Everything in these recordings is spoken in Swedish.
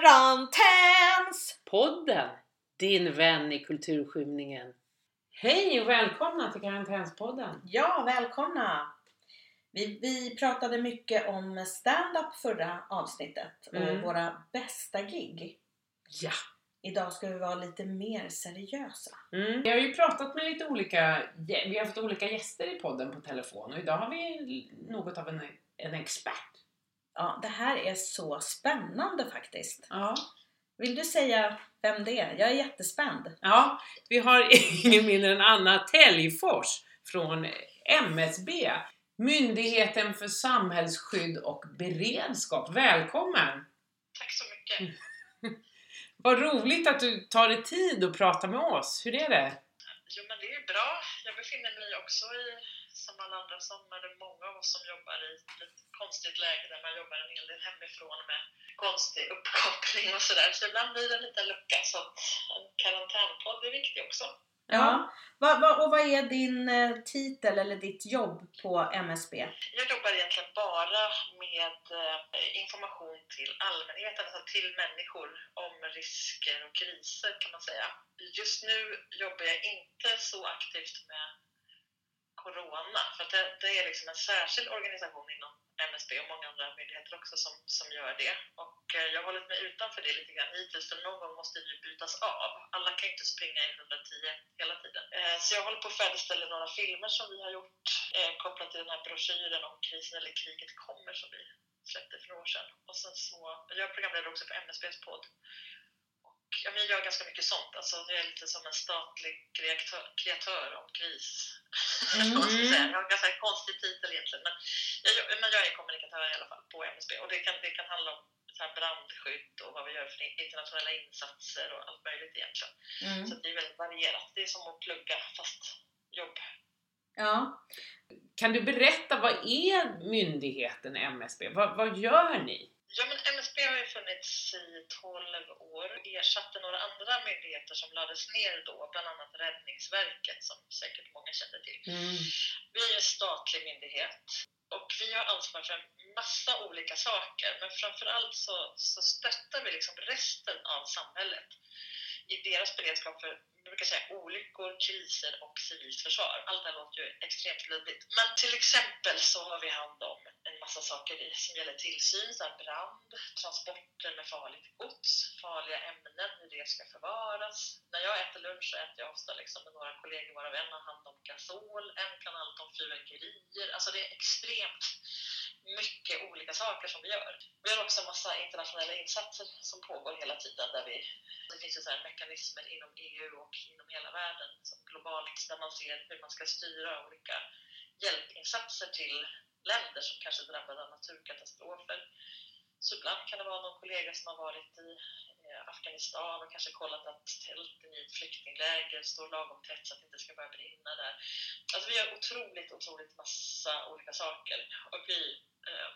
Karantäns! Podden, din vän i kulturskymningen. Hej och välkomna till Karantänspodden. Ja, välkomna! Vi, vi pratade mycket om stand-up förra avsnittet och Mm. våra bästa gig. Ja! Idag ska vi vara lite mer seriösa. Mm. Vi har ju pratat med lite olika, vi har haft olika gäster i podden på telefon och idag har vi något av en, en expert. Ja, det här är så spännande faktiskt. Ja. Vill du säga vem det är? Jag är jättespänd. ja, vi har ingen mindre än Anna Täljfors från MSB, Myndigheten för samhällsskydd och beredskap. Välkommen! Tack så mycket. Vad roligt att du tar dig tid att prata med oss. Hur är det? Jo, men det är bra. Jag befinner mig också i, som alla andra som är det många av oss som jobbar i ett konstigt läge där man jobbar en hel del hemifrån med konstig uppkoppling och sådär. Så ibland blir det en liten lucka. Så att en karantänpodd är viktig också. Ja. Va, va, och vad är din eh, titel eller ditt jobb på MSB? Jag jobbar egentligen bara med eh, information till allmänheten, alltså till människor om risker och kriser kan man säga. Just nu jobbar jag inte så aktivt med Corona, för att det, det är liksom en särskild organisation inom MSB och många andra myndigheter också som, som gör det. Och eh, jag har hållit mig utanför det lite grann hittills, för någon gång måste det ju bytas av. Alla kan ju inte springa i 110 hela tiden. Eh, så jag håller på att färdigställa några filmer som vi har gjort eh, kopplat till den här broschyren om krisen eller kriget kommer som vi släppte för några år sedan. Och sen så, jag är programledare också på MSBs podd. Ja, men jag gör ganska mycket sånt, alltså jag är lite som en statlig kreatör, kreatör om kris. Mm. Jag har en ganska konstig titel egentligen, men jag, men jag är kommunikatör i alla fall på MSB och det kan, det kan handla om så här brandskydd och vad vi gör för internationella insatser och allt möjligt egentligen. Mm. Så det är väldigt varierat. Det är som att plugga fast jobb. Ja. Kan du berätta, vad är myndigheten MSB? Vad, vad gör ni? Ja, men MSB har ju funnits i 12 år och ersatte några andra myndigheter som lades ner då, bland annat Räddningsverket som säkert många känner till. Vi är en statlig myndighet och vi har ansvar för en massa olika saker, men framförallt så, så stöttar vi liksom resten av samhället i deras beredskap för jag brukar säga olyckor, kriser och civilt försvar. Allt det här låter ju extremt luddigt. Men till exempel så har vi hand om en massa saker som gäller tillsyn, så här brand, transporter med farligt gods, farliga ämnen, hur det ska förvaras. När jag äter lunch så äter jag ofta liksom med några kollegor varav en har hand om gasol, en kan allt om fyrverkerier. Alltså det är extremt mycket olika saker som vi gör. Vi har också en massa internationella insatser som pågår hela tiden där vi det finns ju så här mekanismer inom EU och inom hela världen globalt där man ser hur man ska styra olika hjälpinsatser till länder som kanske drabbade av naturkatastrofer. Så ibland kan det vara någon kollega som har varit i eh, Afghanistan och kanske kollat att tälten i ett flyktingläger står lagom tätt så att det inte ska börja brinna där. Alltså vi gör otroligt, otroligt massa olika saker. Och vi, eh,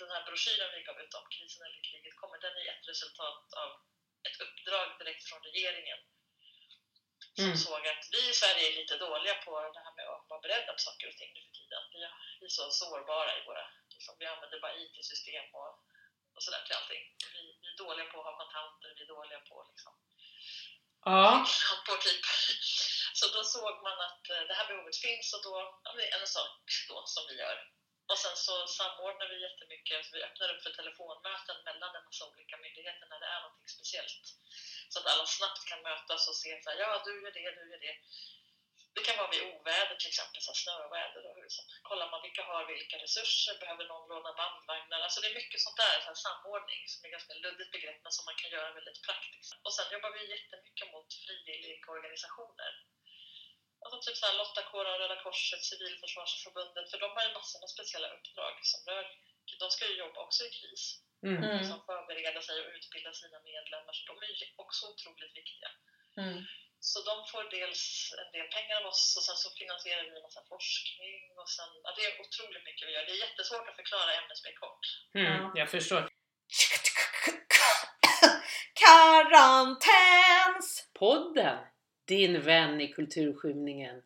den här broschyren vi gav ut om krisen eller kriget kommer, den är ett resultat av ett uppdrag direkt från regeringen som Mm. såg att vi i Sverige är lite dåliga på det här med att vara beredda på saker och ting nu för tiden. Vi, är så sårbara i våra, liksom, vi använder bara IT-system och, och sådär till allting. Vi, vi är dåliga på att ha kontanter, vi är dåliga på liksom, Ja, på typ. Så då såg man att eh, det här behovet finns och då, ja, det är en sak då som vi gör. Och sen så samordnar vi jättemycket, så vi öppnar upp för telefonmöten mellan en massa olika myndigheter när det är någonting speciellt. Så att alla snabbt kan mötas och se så här, ja du gör det, du gör det. Det kan vara vid oväder till exempel, så här snöväder. Och så kollar man vilka har vilka resurser, behöver någon låna bandvagnar? Alltså det är mycket sånt där, så här samordning som är ganska luddigt begrepp men som man kan göra väldigt praktiskt. Och sen jobbar vi jättemycket mot frivilligorganisationer. Alltså typ så här Lottakåren, Röda Korset, Civilförsvarsförbundet, för de har ju massor med speciella uppdrag som rör, de ska ju jobba också i kris mm. Mm. som förbereda sig och utbilda sina medlemmar. Så de är ju också otroligt viktiga. Mm. Så de får dels en del pengar av oss och sen så finansierar vi en massa forskning och sen, ja, det är otroligt mycket vi gör. Det är jättesvårt att förklara MSB kort. Mm. jag förstår. Karantäns! Din vän i kulturskymningen.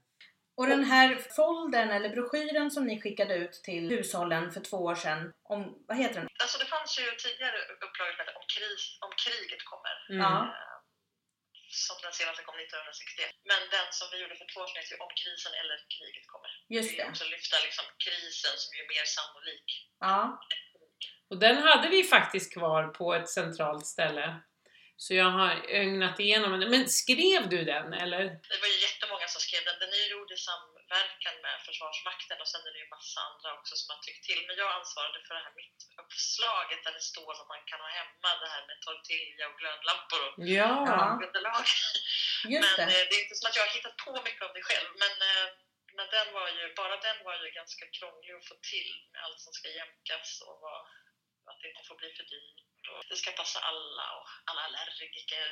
Och den här foldern eller broschyren som ni skickade ut till hushållen för två år sedan, om, vad heter den? Alltså det fanns ju tidigare upplagor hette om, kris, om kriget kommer. Mm. Ja. Eh, Som den senaste kom 1961. Men den som vi gjorde för två år sedan heter Om krisen eller kriget kommer. Just Vi det. också lyfta liksom krisen som ju är mer sannolik. Ja. Och den hade vi faktiskt kvar på ett centralt ställe. Så jag har ögnat igenom den. Men skrev du den eller? Det var ju jättemånga som skrev den. Den är ju gjord i samverkan med Försvarsmakten och sen är det ju massa andra också som har tyckt till. Men jag ansvarade för det här mittuppslaget där det står vad man kan ha hemma. Det här med tortilla och glödlampor och Ja. Underlag. Men det. eh, det är inte som att jag har hittat på mycket av det själv. Men, eh, men den var ju, bara den var ju ganska krånglig att få till med allt som ska jämkas och vad, att det inte får bli för dyrt. Och det ska passa alla och alla allergiker.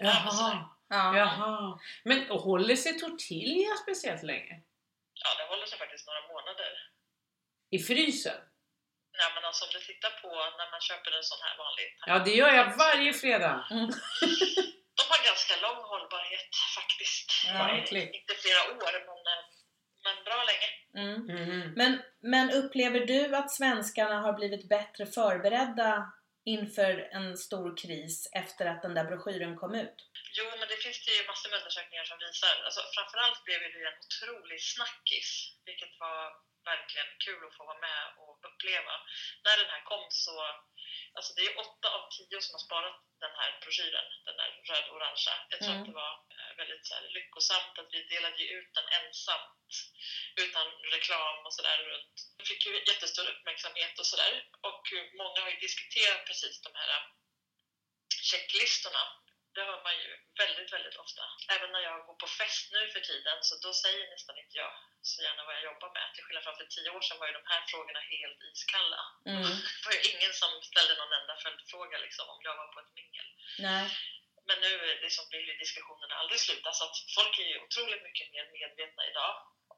Jaha. Ja. Jaha. Men och håller sig tortilla speciellt länge? Ja, det håller sig faktiskt några månader. I frysen? Nej, men alltså om du tittar på när man köper en sån här vanlig Ja, det gör jag varje fredag. De har ganska lång hållbarhet faktiskt. Ja. Inte flera år, men, eh, men bra länge. Mm. Mhm. Men, men upplever du att svenskarna har blivit bättre förberedda inför en stor kris efter att den där broschyren kom ut? Jo, men det finns det ju massor med undersökningar som visar. Alltså, framförallt blev det ju en otrolig snackis, vilket var verkligen kul att få vara med och uppleva. När den här kom så, alltså det är åtta av tio som har sparat den här broschyren, den där röd-orangea. Jag tror Mm. att det var eh, väldigt så här, lyckosamt att vi delade ut den ensamt, utan reklam och sådär runt. Det fick ju jättestor uppmärksamhet och sådär. Och många har ju diskuterat precis de här eh, checklistorna det hör man ju väldigt, väldigt ofta. Även när jag går på fest nu för tiden så då säger nästan inte jag så gärna vad jag jobbar med. Till skillnad från för tio år sedan var ju de här frågorna helt iskalla. Mm. Det var ju ingen som ställde någon enda följdfråga liksom, om jag var på ett mingel. Nej. Men nu liksom, vill ju diskussionerna aldrig sluta så att folk är ju otroligt mycket mer medvetna idag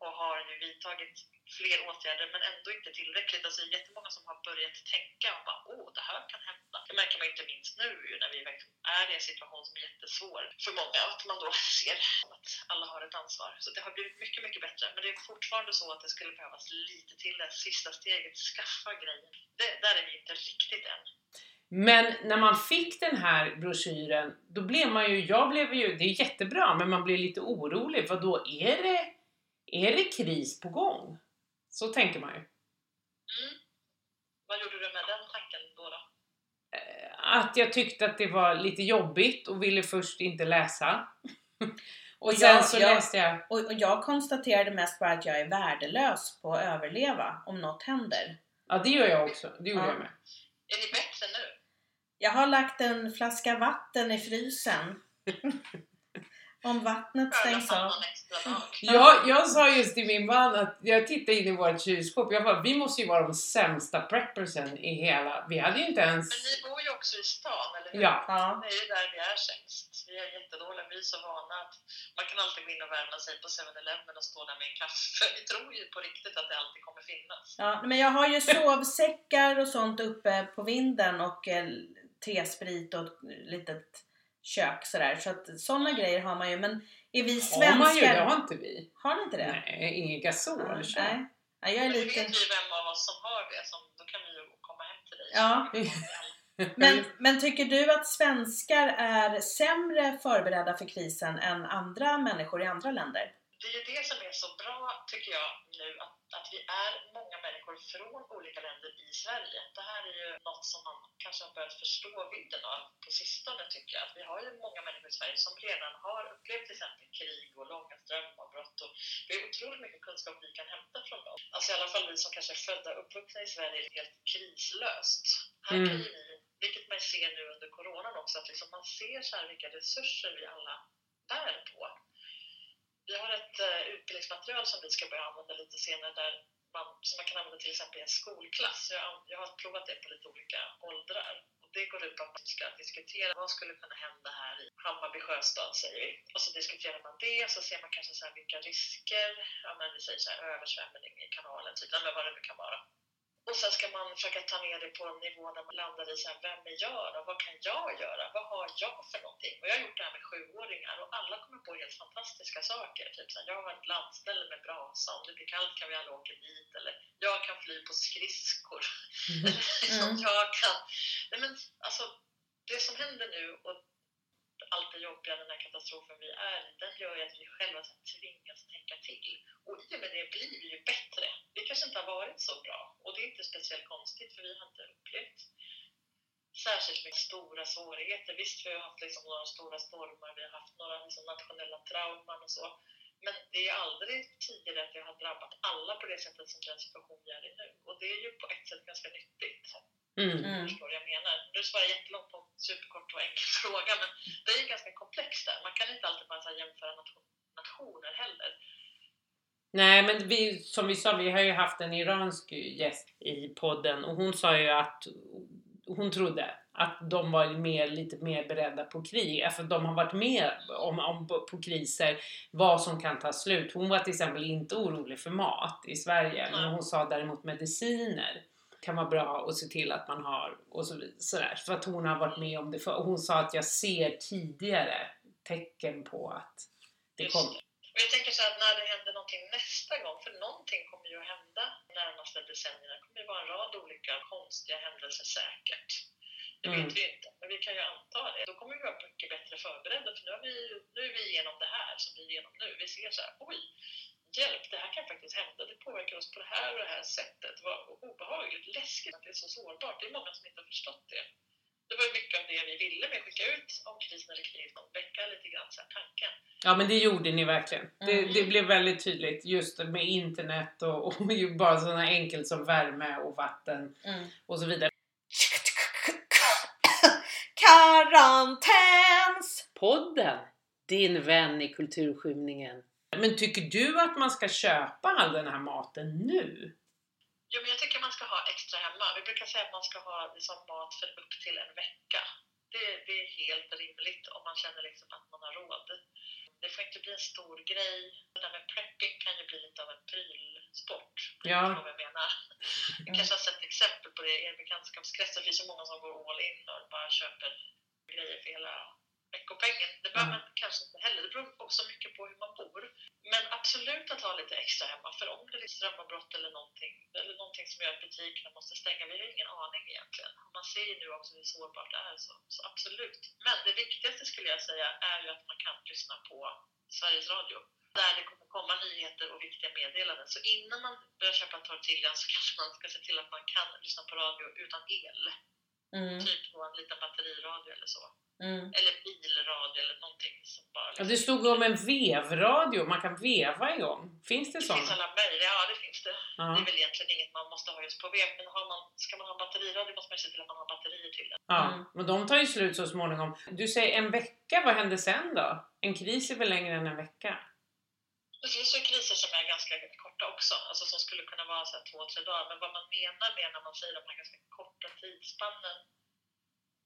och har ju vidtagit fler åtgärder men ändå inte tillräckligt. Alltså det är jättemånga som har börjat tänka och bara åh, det här kan hända. Det märker man inte minst nu när vi är i en situation som är jättesvår för många att man då ser att alla har ett ansvar. Så det har blivit mycket, mycket bättre. Men det är fortfarande så att det skulle behövas lite till det sista steget, skaffa grejer. Det, där är vi inte riktigt än. Men när man fick den här broschyren, då blev man ju, jag blev ju, det är jättebra, men man blir lite orolig för då är det, är det kris på gång? Så tänker man ju. Mm. Vad gjorde du med den tanken då? då? Eh, Att jag tyckte att det var lite jobbigt och ville först inte läsa. Och Och sen jag- så jag- läste jag Och, och jag konstaterade mest bara att jag är värdelös på att överleva om något händer. Ja, det gör jag också. Det gjorde Ja. jag med. Är ni bättre nu? Jag har lagt en flaska vatten i frysen. Om vattnet stängs av. Jag, jag sa just till min man att jag tittade in i vårt kylskåp. Jag bara, vi måste ju vara de sämsta preppersen i hela... Vi hade ju inte ens... Men ni bor ju också i stan, eller hur? Ja. Ja. Det är ju där vi är sämst. Vi är jättedåliga. Vi är så vana att man kan alltid gå in och värma sig på 7-Eleven och stå där med en kaffe. Vi tror ju på riktigt att det alltid kommer finnas. Ja, men jag har ju sovsäckar och sånt uppe på vinden och eh, tesprit och ett litet kök sådär. Så att sådana grejer har man ju. Men är vi Har man ju, det svenskar... har inte vi. Har ni inte det? Nej, ingen gasol. Ja, så. nej. Nej, jag är lite... vet ju vem av oss som har det, som, då kan vi ju komma hem till dig. Ja. Men, men tycker du att svenskar är sämre förberedda för krisen än andra människor i andra länder? Det är ju det som är så bra, tycker jag, nu att, att vi är många människor från olika länder i Sverige. Det här är ju något som man kanske har börjat förstå vidden av på sistone, tycker jag. Att vi har ju många människor i Sverige som redan har upplevt till exempel krig och långa strömavbrott. Och vi har otroligt mycket kunskap vi kan hämta från dem. Alltså i alla fall vi som kanske är födda och uppvuxna i Sverige är helt krislöst. Här Mm. kan ju vi, vilket man ser nu under coronan också, att liksom man ser så här vilka resurser vi alla bär på. Vi har ett eh, utbildningsmaterial som vi ska börja använda lite senare där man, som man kan använda till exempel i en skolklass. Jag, jag har provat det på lite olika åldrar. Och det går ut på att man ska diskutera vad skulle kunna hända här i Hammarby sjöstad, säger vi. Och så diskuterar man det, så ser man kanske så här vilka risker, ja men vi säger så här översvämning i kanalen, typ, men vad det nu kan vara. Och sen ska man försöka ta ner det på en nivå där man landar i så här, vem är jag då? Vad kan jag göra? Vad har jag för någonting? Och jag har gjort det här med sjuåringar och alla kommer på helt fantastiska saker. Typ så här, jag har ett landställe med brasa, om det blir kallt kan vi alla åka dit. Eller jag kan fly på skridskor. Mm. Liksom, Mm. jag kan... Nej, men, alltså, det som händer nu och allt det jobbiga, den här katastrofen vi är i, den gör ju att vi själva så tvingas tänka till. Och i och med det blir vi ju bättre. Vi kanske inte har varit så bra. Och det är inte speciellt konstigt, för vi har inte upplevt särskilt mycket stora svårigheter. Visst, vi har haft liksom några stora stormar, vi har haft några liksom nationella trauman och så. Men det är aldrig tidigare att det har drabbat alla på det sättet som den situation vi är i nu. Och det är ju på ett sätt ganska nyttigt. Mm. Mm. Förstår vad jag menar? Nu svarar jag jättelångt på en superkort och enkel fråga, men det är ganska komplext där. Man kan inte alltid bara jämföra nation, nationer heller. Nej, men vi, som vi sa, vi har ju haft en iransk gäst i podden och hon sa ju att hon trodde att de var mer, lite mer beredda på krig, för de har varit med om, om, på kriser, vad som kan ta slut. Hon var till exempel inte orolig för mat i Sverige, men hon sa däremot mediciner kan vara bra att se till att man har och så vidare. För att hon har varit med om det för Hon sa att jag ser tidigare tecken på att det kommer. Och jag tänker så att när det händer någonting nästa gång, för någonting kommer ju att hända de närmaste decennierna. Det kommer ju vara en rad olika konstiga händelser säkert. Det Mm. vet vi inte, men vi kan ju anta det. Då kommer vi vara mycket bättre förberedda, för nu, har vi, nu är vi igenom det här som vi är igenom nu. Vi ser så här, oj, hjälp, det här kan faktiskt hända. Det påverkar oss på det här och det här sättet. Vad obehagligt, läskigt att det är så sårbart. Det är många som inte har förstått det. Det var mycket av det vi ville med att skicka ut om krisen eller kriget, att väcka lite grann så här tanken. Ja men det gjorde ni verkligen. Det, Mm. det blev väldigt tydligt just med internet och, och ju bara sådana enkelt som värme och vatten Mm. och så vidare. Karantäns! Podden! Din vän i kulturskymningen. Men tycker du att man ska köpa all den här maten nu? Jo, men jag tycker man ska ha extra hemma. Vi brukar säga att man ska ha liksom mat för upp till en vecka. Det, det är helt rimligt om man känner liksom att man har råd. Det får inte bli en stor grej. Det där med prepping kan ju bli lite av en prylsport. Ja. Vad jag menar? Jag kanske har sett exempel på det i er bekantskapskrets. Det finns ju många som går all in och bara köper grejer för hela veckopengen. Det behöver Mm. man kanske inte heller. Det beror också mycket på hur man bor. Men absolut att ha lite extra hemma. För om det är strömavbrott eller någonting, eller någonting som gör att butikerna måste stänga, vi har ingen aning egentligen. Man ser ju nu också hur sårbart det är, så, så absolut. Men det viktigaste skulle jag säga är ju att man kan lyssna på Sveriges Radio. Där det kommer komma nyheter och viktiga meddelanden. Så innan man börjar köpa tortillan så kanske man ska se till att man kan lyssna på radio utan el. Mm. Typ på en liten batteriradio eller så. Mm. Eller bilradio eller någonting som bara... Ja, liksom- det stod om en vevradio, man kan veva igång. Finns det Det finns sådana? alla möjliga, ja det finns det. Det Ja. är väl egentligen inget man måste ha just på vev, men har man, ska man ha batteriradio måste man se till att man har batterier till den. ja, Mm. men de tar ju slut så småningom. Du säger en vecka, vad händer sen då? En kris är väl längre än en vecka? Det finns ju kriser som är ganska korta också, alltså som skulle kunna vara så två, tre dagar. Men vad man menar med när man säger de här ganska korta tidsspannen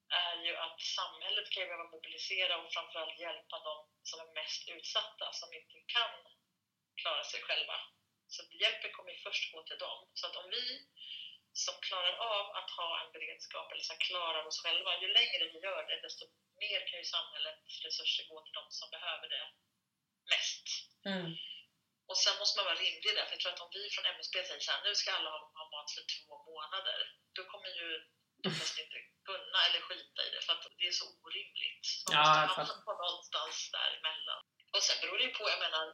är ju att samhället kan behöva mobilisera och framförallt hjälpa de som är mest utsatta, som inte kan klara sig själva. Så hjälpen kommer ju först gå till dem. Så att om vi som klarar av att ha en beredskap, eller så här, klarar oss själva, ju längre vi gör det, desto mer kan ju samhällets resurser gå till de som behöver det mest. Mm. Och sen måste man vara rimlig där, för jag tror att om vi från MSB säger så här, nu ska alla ha, ha mat för två månader, då kommer ju flesta inte kunna eller skita i det, för att det är så orimligt. Så man Ja, måste hamna på någonstans däremellan. Och sen beror det ju på, jag menar,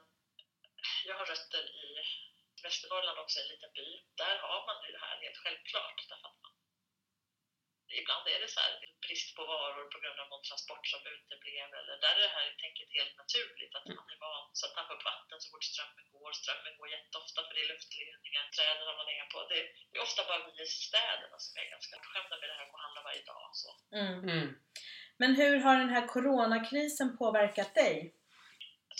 jag har rötter i Västernorrland också, en liten by. Där har man ju det här helt självklart, därför att man Ibland är det så här brist på varor på grund av någon transport som uteblev eller där är det här tänket helt naturligt att man är van så att tappa upp vatten så fort strömmen går. Strömmen går jätteofta för det är luftledningar, träden ramlar ner på. Det är ofta bara vi i städerna som är ganska bortskämda med det här att handla varje dag. Så. Mm. Mm. Men hur har den här coronakrisen påverkat dig?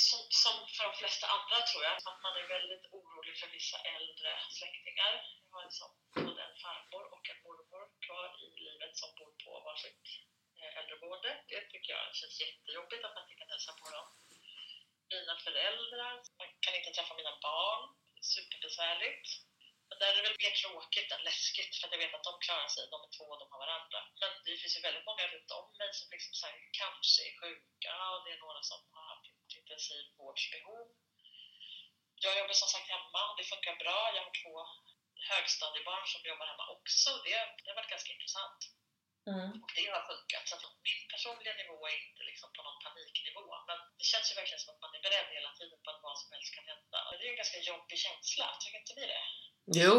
Som, som för de flesta andra tror jag, att man är väldigt orolig för vissa äldre släktingar. Jag har liksom både en farmor och kvar i livet som bor på varsitt eh, äldreboende. Det tycker jag känns jättejobbigt att man inte kan hälsa på dem. Mina föräldrar, man kan inte träffa mina barn, superbesvärligt. Men där är det väl mer tråkigt än läskigt för att jag vet att de klarar sig, de är två och de har varandra. Men det finns ju väldigt många runt om mig som liksom så här, kanske är sjuka och det är några som har haft intensivvårdsbehov. Jag jobbar som sagt hemma och det funkar bra. Jag har två högstadiebarn som jobbar hemma också. Det, det har varit ganska intressant. Mm. Och det har funkat. Så min personliga nivå är inte liksom på någon paniknivå. Men det känns ju verkligen som att man är beredd hela tiden på att vad som helst kan hända. Det är en ganska jobbig känsla, tycker inte ni det? Jo.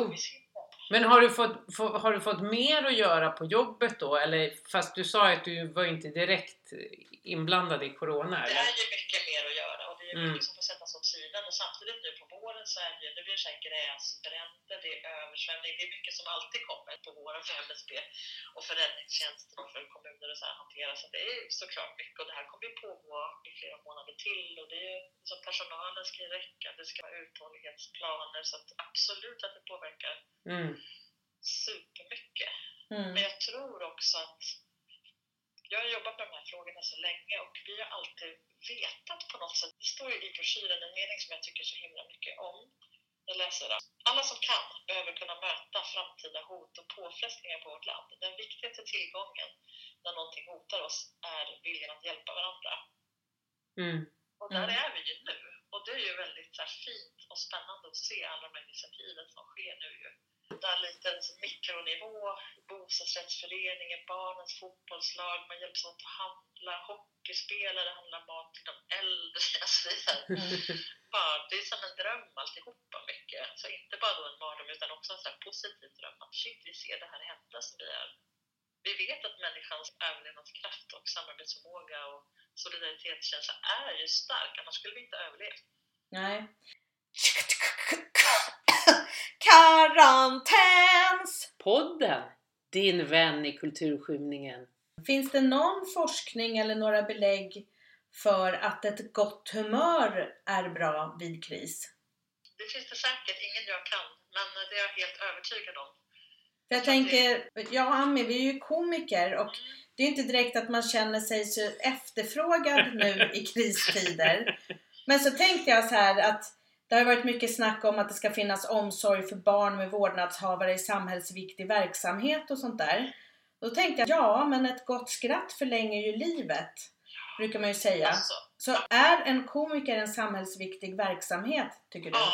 Men har du, fått, få, har du fått mer att göra på jobbet då? Eller fast du sa att du var inte direkt inblandad i Corona Det är ju mycket mer att göra är Mm. mycket som får sättas åt sidan. Och samtidigt nu på våren så är det blir det så här gräsbränder, det är översvämning, det är mycket som alltid kommer på våren för MSB och för räddningstjänsten och för kommuner och så här hantera. Så det är såklart mycket och det här kommer ju pågå i flera månader till och det är som personalen ska räcka, det ska vara uthållighetsplaner så att absolut att det påverkar Mm. supermycket. Mm. Men jag tror också att jag har jobbat med de här frågorna så länge och vi har alltid vetat på något sätt. Det står ju i broschyren en mening som jag tycker så himla mycket om. Jag läser det. Alla som kan behöver kunna möta framtida hot och påfrestningar på vårt land. Den viktigaste tillgången när någonting hotar oss är viljan att hjälpa varandra. Mm. Och där Mm. är vi ju nu. Och det är ju väldigt så här, fint och spännande att se alla de här initiativen som sker nu ju. Där liten mikronivå, bostadsrättsföreningen, barnens fotbollslag, man hjälps åt att handla, hockeyspelare handlar mat till de äldre. Alltså det, är så här, bara, det är som en dröm alltihopa mycket. Så inte bara då en mardröm utan också en så positiv dröm. Att shit, vi ser det här hända som vi är. Vi vet att människans överlevnadskraft och samarbetsförmåga och solidaritetskänsla är ju stark, annars skulle vi inte överlevt. Nej. Karantäns! Podden! Din vän i kulturskymningen. Finns det någon forskning eller några belägg för att ett gott humör är bra vid kris? Det finns det säkert, ingen jag kan, men det är jag helt övertygad om. För jag tänker, jag och Ami, vi är ju komiker och det är inte direkt att man känner sig så efterfrågad nu i kristider. Men så tänkte jag så här att det har varit mycket snack om att det ska finnas omsorg för barn med vårdnadshavare i samhällsviktig verksamhet och sånt där. Då tänkte jag, ja men ett gott skratt förlänger ju livet, brukar man ju säga. Alltså, Så är en komiker en samhällsviktig verksamhet, tycker du? ja,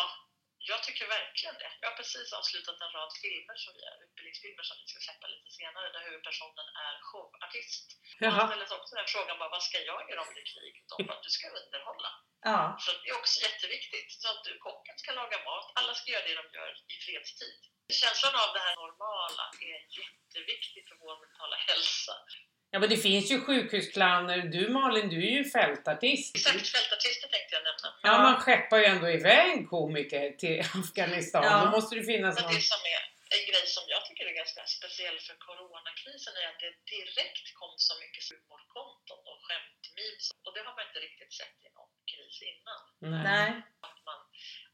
jag tycker verkligen det. Jag har precis avslutat en rad filmer som vi är, utbildningsfilmer som vi ska släppa lite senare, där huvudpersonen är showartist. Jaha. ställer sig också den frågan, bara, vad ska jag göra om det är krig? De bara, du ska underhålla. Ja. Så det är också jätteviktigt. Så att du, kocken ska laga mat, alla ska göra det de gör i fredstid. Känslan av det här normala är jätteviktig för vår mentala hälsa. Ja men det finns ju sjukhusclowner. Du Malin, du är ju fältartist. Exakt, fältartister tänkte jag nämna. Ja, Ja. man skeppar ju ändå iväg komiker till Afghanistan. Ja. Då måste det finnas Men någon... det som är en grej som jag tycker är ganska speciell för coronakrisen är att det direkt kom så mycket humorkonton och skämtmemes och det har man inte riktigt sett i någon kris innan. Nej. Nej. Att man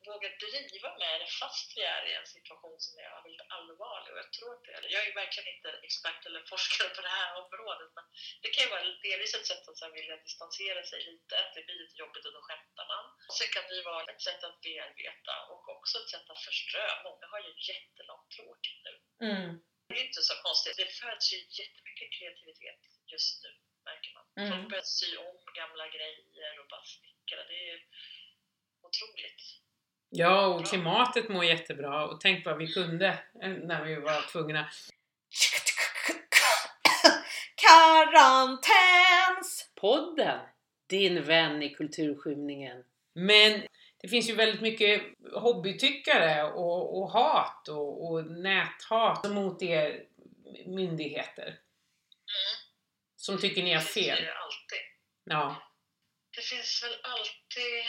vågar driva med det fast vi är i en situation som är väldigt allvarlig och jag tror att det är, jag är verkligen inte expert eller forskare på det här området men det kan ju vara delvis ett sätt att vilja distansera sig lite, att det blir lite jobbigt och då skämtar man. Och sen kan det ju vara ett sätt att bearbeta och också ett sätt att förströ. Många har ju jättelångt tråkigt nu. Mm. Det är inte så konstigt. Det föds ju jättemycket kreativitet just nu, märker man. Mm. Folk börjar sy om gamla grejer och bara snickra. Det är otroligt. Ja, och klimatet mår jättebra. Och tänk vad vi kunde eh, när vi var tvungna. Karantäns! Podden! Din vän i kulturskymningen. Men det finns ju väldigt mycket hobbytyckare och, och hat och, och näthat mot er myndigheter. Mm. Som tycker ni har Det finns fel. ju alltid. Ja. Det finns väl alltid...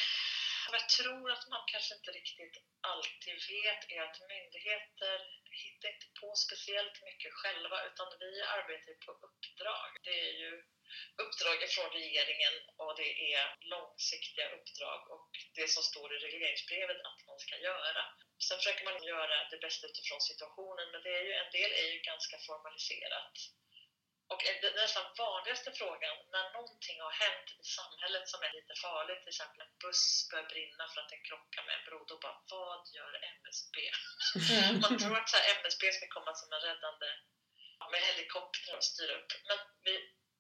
Vad jag tror att man kanske inte riktigt alltid vet är att myndigheter hittar inte på speciellt mycket själva utan vi arbetar på uppdrag. Det är ju uppdrag från regeringen och det är långsiktiga uppdrag och det som står i regleringsbrevet att man ska göra. Sen försöker man göra det bästa utifrån situationen men det är ju, en del är ju ganska formaliserat. Och den nästan vanligaste frågan när någonting har hänt i samhället som är lite farligt, till exempel en buss börjar brinna för att den krockar med en bro, då bara vad gör MSB? Mm. Man tror att så här, MSB ska komma som en räddande med helikoptrar och styra upp. Men vi,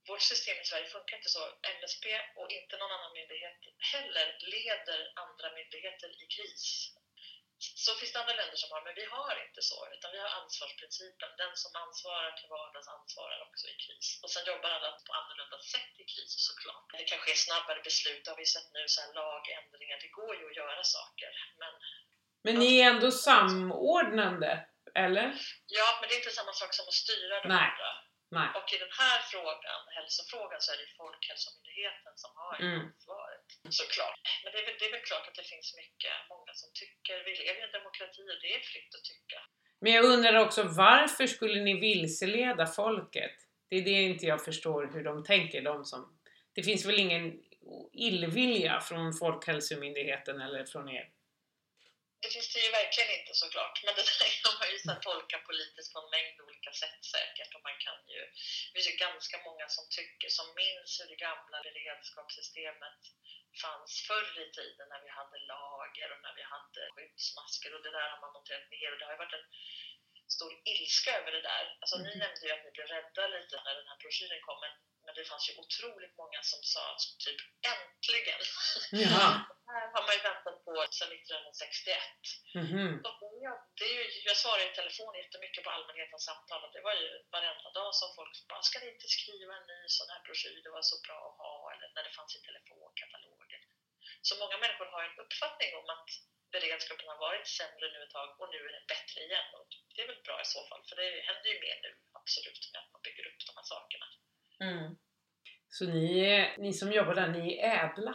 vårt system i Sverige funkar inte så. MSB och inte någon annan myndighet heller leder andra myndigheter i kris. Så finns det andra länder som har, men vi har inte så. Utan vi har ansvarsprincipen. Den som ansvarar till vardags ansvarar också i kris. Och sen jobbar alla på annorlunda sätt i kris såklart. Det kan ske snabbare beslut, det har vi sett nu, så här lagändringar. Det går ju att göra saker. Men, Men ni är ändå samordnande, eller? ja, men det är inte samma sak som att styra de Nej. andra. Nej. Och i den här frågan, hälsofrågan, så är det Folkhälsomyndigheten som har Mm. ansvaret. Såklart. Men det är, väl, det är väl klart att det finns mycket, många som tycker. Vi lever i en demokrati och det är fritt att tycka. Men jag undrar också varför skulle ni vilseleda folket? Det är det inte jag förstår hur de tänker. De som, det finns väl ingen illvilja från Folkhälsomyndigheten eller från er? Det finns det ju verkligen inte såklart. Men det där kan man ju så tolka politiskt på en mängd olika sätt säkert. Och man kan ju, det finns ju ganska många som tycker, som minns hur det gamla beredskapssystemet fanns förr i tiden när vi hade lager och när vi hade skyddsmasker och det där har man monterat ner och det har ju varit en stor ilska över det där. Alltså ni Mhm. nämnde ju att ni blev rädda lite när den här broschyren kom men, men det fanns ju otroligt många som sa typ äntligen! Jaha. Här har man ju väntat på sedan 1961. Mhm. Och jag, det är ju, jag svarar i telefon jättemycket på allmänhetens samtal och det var ju varenda dag som folk bara “ska ni inte skriva en ny sån här broschyr, det var så bra att ha” eller när det fanns i telefonkatalogen. Så många människor har en uppfattning om att beredskapen har varit sämre nu ett tag och nu är den bättre igen. Och det är väl bra i så fall, för det händer ju mer nu, absolut, med att man bygger upp de här sakerna. Mm. Så ni, ni som jobbar där, ni är ädla?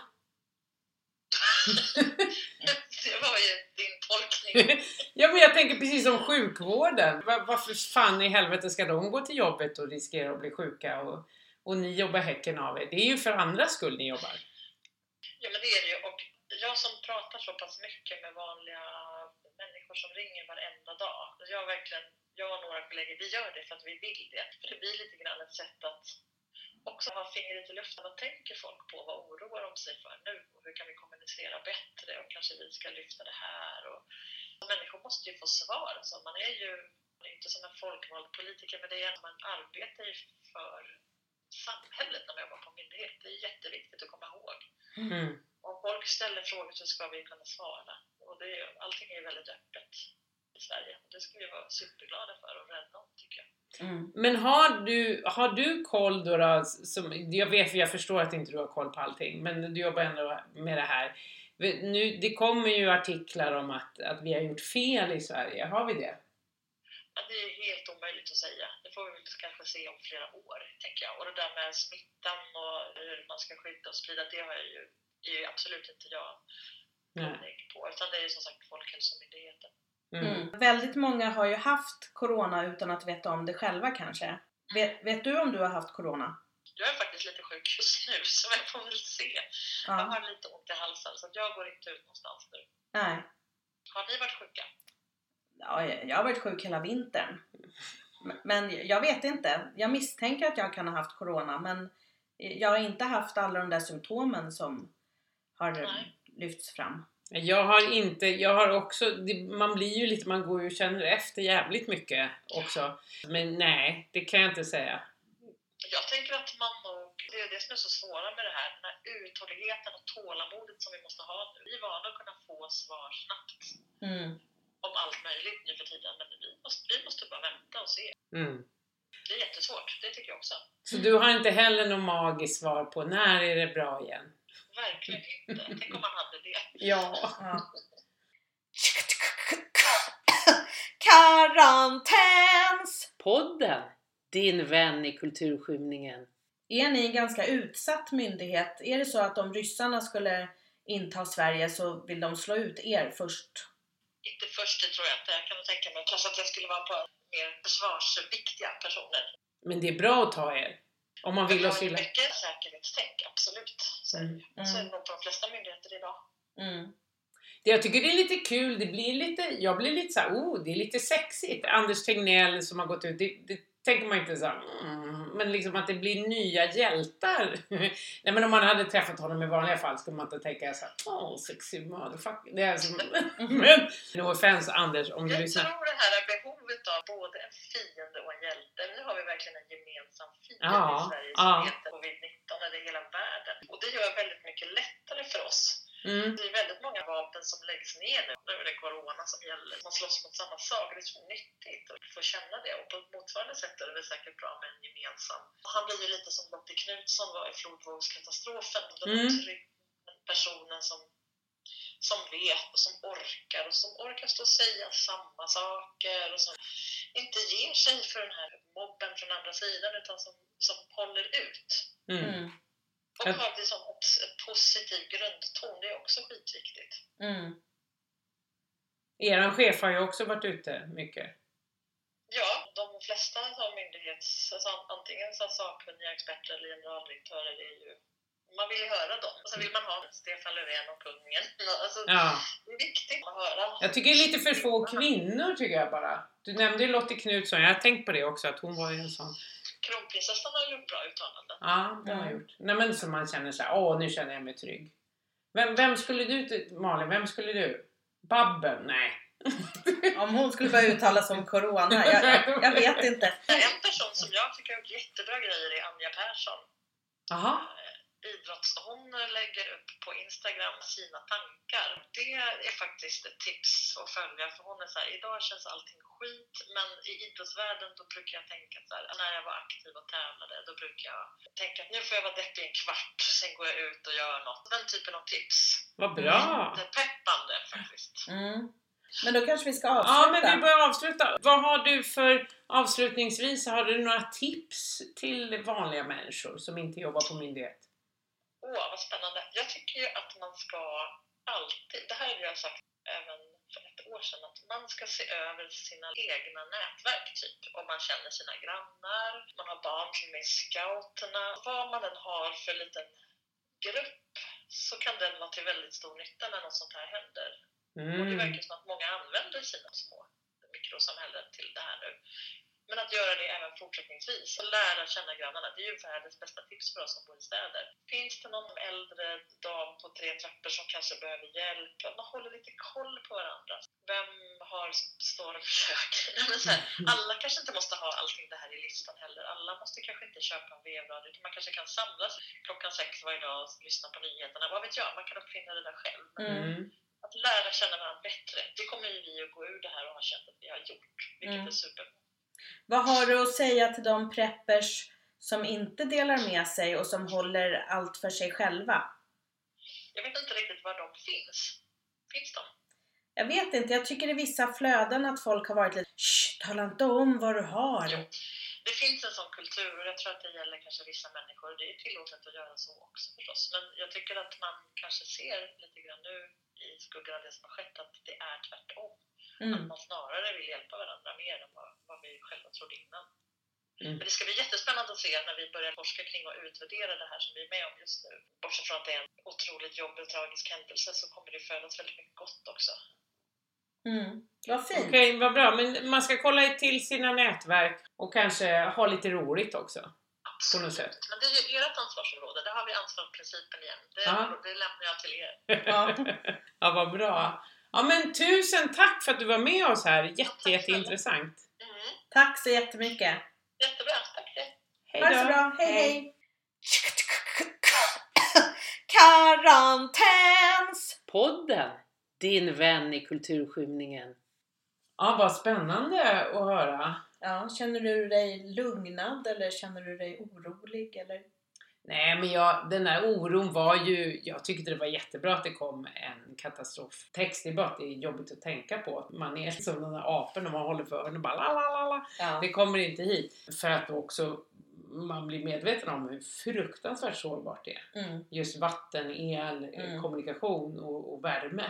det var ju din tolkning. ja men jag tänker precis som sjukvården. Va- Varför fan i helvete ska de gå till jobbet och riskera att bli sjuka och, och ni jobbar häcken av er? Det är ju för andras skull ni jobbar. Ja, men det är det ju. Och jag som pratar så pass mycket med vanliga människor som ringer varenda dag. Jag, verkligen, jag och några kollegor, vi gör det för att vi vill det. För det blir lite grann ett sätt att också ha fingret i luften. Vad tänker folk på? Vad oroar de sig för nu? Och hur kan vi kommunicera bättre? Och kanske vi ska lyfta det här? Och... Människor måste ju få svar. Alltså, man är ju inte som en folkvald politiker, men det är man arbetar ju för samhället när man jobbar på myndighet. Det är jätteviktigt att komma ihåg. Mm. Om folk ställer frågor så ska vi kunna svara. Och det är, allting är väldigt öppet i Sverige. Det ska vi vara superglada för och rädda om, tycker jag. Mm. Men har du, har du koll då, då som, jag vet, jag förstår att inte du har koll på allting, men du jobbar ändå med det här. Nu, det kommer ju artiklar om att, att vi har gjort fel i Sverige, har vi det? Men det är helt omöjligt att säga. Det får vi väl kanske se om flera år, tänker jag. Och det där med smittan och hur man ska skydda och sprida, det har jag ju, är ju absolut inte jag kunnig på. Utan det är ju som sagt Folkhälsomyndigheten. Mm. Mm. Väldigt många har ju haft corona utan att veta om det själva kanske. Vet, vet du om du har haft corona? Jag är faktiskt lite sjuk just nu, så jag får väl se. Jag Ja. har lite ont i halsen, så jag går inte ut någonstans nu. Nej. Har ni varit sjuka? Ja, jag jag har varit sjuk hela vintern. Men jag vet inte. Jag misstänker att jag kan ha haft corona men jag har inte haft alla de där symptomen som har Nej. lyfts fram. Jag har inte, jag har också, det, man blir ju lite, man går ju och känner efter jävligt mycket också. Men nej, det kan jag inte säga. Jag tänker att man nog, det är det som är så svåra med det här, den här uthålligheten och tålamodet som vi måste ha nu. Vi är vana att kunna få svar snabbt Mm. om allt möjligt nu för tiden, men vi måste, vi måste bara vänta och se. Mm. Det är jättesvårt, det tycker jag också. Så du har inte heller något magiskt svar på när är det bra igen? Verkligen inte. Tänk om man hade det. Ja. Ja. Karantäns! Podden, din vän i kulturskymningen. Är ni en ganska utsatt myndighet? Är det så att om ryssarna skulle inta Sverige så vill de slå ut er först? Inte först, det tror jag inte. Jag kan nog tänka mig kanske att jag skulle vara på mer försvarsviktiga personer. Men det är bra att ta er. Om man vill har ju illa. mycket säkerhetstänk, absolut. Så, Mm. så är det nog på de flesta myndigheter idag. Mm. Det jag tycker det är lite kul, det blir lite, jag blir lite så här, oh, det är lite sexigt. Anders Tegnell som har gått ut, det, det tänker man inte så här, mm, men liksom att det blir nya hjältar. Nej men om man hade träffat honom i vanliga fall skulle man inte tänka så här, åh sexy motherfucker. Det är som, men, no offense Anders om du Jag lyssnar. tror det här är behovet av både en fiende och en hjälte. Nu har vi verkligen en gemensam fiende Ja, i Sverige ja. som heter covid-19 eller hela världen. Och det gör väldigt mycket lättare för oss. Mm. Det är väldigt många vapen som läggs ner nu. Nu är det corona som gäller. Man slåss mot samma sak. Det är så nyttigt att få känna det. Och på ett motsvarande sätt är det väl säkert bra med en gemensam. Han blir ju lite som Lotte Knutsson var i flodvågskatastrofen. Den Mm. trygga personen som, som vet och som orkar och som orkar stå och säga samma saker och som inte ger sig för den här mobben från andra sidan utan som, som håller ut. Mm. Och Jag- har liksom ett, ett positiv grundton. Det är också skitviktigt. Mm. Eran chef har ju också varit ute mycket. Ja, de flesta som myndighets, alltså antingen som sakkunniga experter eller generaldirektörer är ju man vill ju höra dem. Och sen vill man ha Stefan Löfven och kungen. Alltså, Ja. Det är viktigt att höra. Jag tycker det är lite för få kvinnor tycker jag bara. Du nämnde ju Lottie Knutsson, jag har tänkt på det också att hon var ju en sån. Kronprinsessan har gjort bra uttalanden. Ja, det har Mm. gjort. Nej men som man känner såhär, åh nu känner jag mig trygg. Vem, vem skulle du, Malin, vem skulle du? Babben? Nej. Om hon skulle börja uttala sig om Corona, jag, jag, jag vet inte. En person som jag tycker har gjort jättebra grejer är Anja Persson. Jaha. Idrotts... Hon lägger upp på Instagram sina tankar. Det är faktiskt ett tips att följa för hon är så här, idag känns allting skit men i idrottsvärlden då brukar jag tänka så här, när jag var aktiv och tävlade då brukar jag tänka att nu får jag vara deppig en kvart, sen går jag ut och gör något. Den typen av tips. Vad bra! Det är peppande faktiskt. Mm. Men då kanske vi ska avsluta. Ja, men vi börjar avsluta. Vad har du för, avslutningsvis, har du några tips till vanliga människor som inte jobbar på myndighet? Åh, vad spännande. Jag tycker ju att man ska alltid, det här har jag sagt även för ett år sedan, att man ska se över sina egna nätverk, typ. Om man känner sina grannar, man har barn som är scouterna, vad man än har för liten grupp så kan den vara till väldigt stor nytta när något sånt här händer. Och det Mm. verkar som att många använder sina små mikrosamhällen till det här nu. Men att göra det även fortsättningsvis och lära känna grannarna, det är ju världens bästa tips för oss som bor i städer. Finns det någon äldre dam på tre trappor som kanske behöver hjälp? Man håller lite koll på varandra. Vem har stormkök? Här, alla kanske inte måste ha allting det här i listan heller. Alla måste kanske inte köpa en vevradio, utan man kanske kan samlas klockan sex varje dag och lyssna på nyheterna. Vad vet jag, man kan uppfinna det där själv. Mm. Mm. att lära känna varandra bättre, det kommer ju vi att gå ur det här och ha känt att vi har gjort. Vilket Mm. är super. Vad har du att säga till de preppers som inte delar med sig och som håller allt för sig själva? Jag vet inte riktigt var de finns. Finns de? Jag vet inte, jag tycker i vissa flöden att folk har varit lite Shh, tala inte om vad du har. Det finns en sån kultur och jag tror att det gäller kanske vissa människor. Det är tillåtet att göra så också förstås. Men jag tycker att man kanske ser lite grann nu i skuggan av det som har skett att det är tvärtom. Att Mm. man snarare vill hjälpa varandra mer än vad, vad vi själva trodde innan. Mm. Men det ska bli jättespännande att se när vi börjar forska kring och utvärdera det här som vi är med om just nu. Bortsett från att det är en otroligt jobbig och tragisk händelse så kommer det födas väldigt mycket gott också. Mm. Vad fint. Okej, vad bra. Men man ska kolla till sina nätverk och kanske ha lite roligt också. På något sätt. Men det är ju ert ansvarsområde. Där har vi ansvarsprincipen igen. Det, det lämnar jag till er. Ja. Ja, vad bra. Ja, men tusen tack för att du var med oss här. Jätte, jätteintressant. Mm. Tack så jättemycket. Jättebra, tack det. Hej Ha det så då. bra. Hej hej. Karantäns! Podden, din vän i kulturskymningen. Ja, vad spännande att höra. Ja, känner du dig lugnad eller känner du dig orolig? Eller? Nej, men jag, den där oron var ju... Jag tyckte det var jättebra att det kom en katastroftext. Det är bara att det är jobbigt att tänka på. Man är som den där apen och man håller för öronen och bara la, la, la, la. Ja. Det kommer inte hit. För att också man blir medveten om hur fruktansvärt sårbart det är. Mm. Just vatten, el, Mm. kommunikation och, och värme.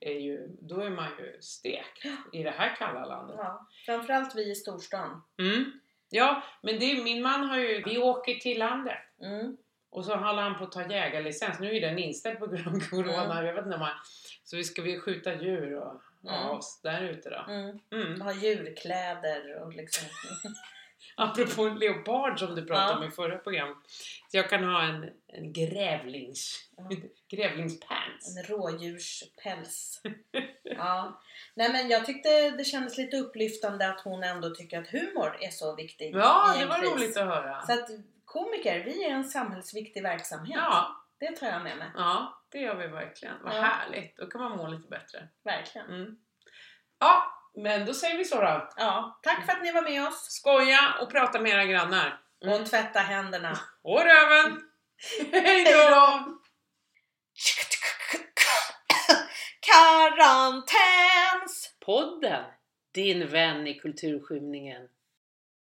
Är ju, då är man ju stekt i det här kalla landet. ja. Framförallt vi i storstan. Mm. Ja, men det, min man har ju... Vi åker till landet. Mm. Och så håller han på att ta jägarlicens. Nu är den inställd på grund av Corona. Mm. Jag vet inte om han, så vi ska vi skjuta djur och Mm. oss där ute då. Mm. Mm. Ha djurkläder och liksom... Apropå leopard som du pratade Ja. om i förra programmet. Så jag kan ha en, en grävlings, Ja. grävlingspants. En rådjurspäls. Ja. Nej men jag tyckte det kändes lite upplyftande att hon ändå tycker att humor är så viktig Ja, det en var kris. roligt att höra. Så att komiker, vi är en samhällsviktig verksamhet. Ja, Det tar jag med mig. ja, det gör vi verkligen. Vad Ja. härligt. Då kan man må lite bättre. Verkligen. Mm. Ja, men då säger vi så då. Ja, tack för att ni var med oss. Skoja och prata med era grannar. Mm. Och tvätta händerna. Och röven! Hej då! då! Karantäns! Podden, din vän i kulturskymningen.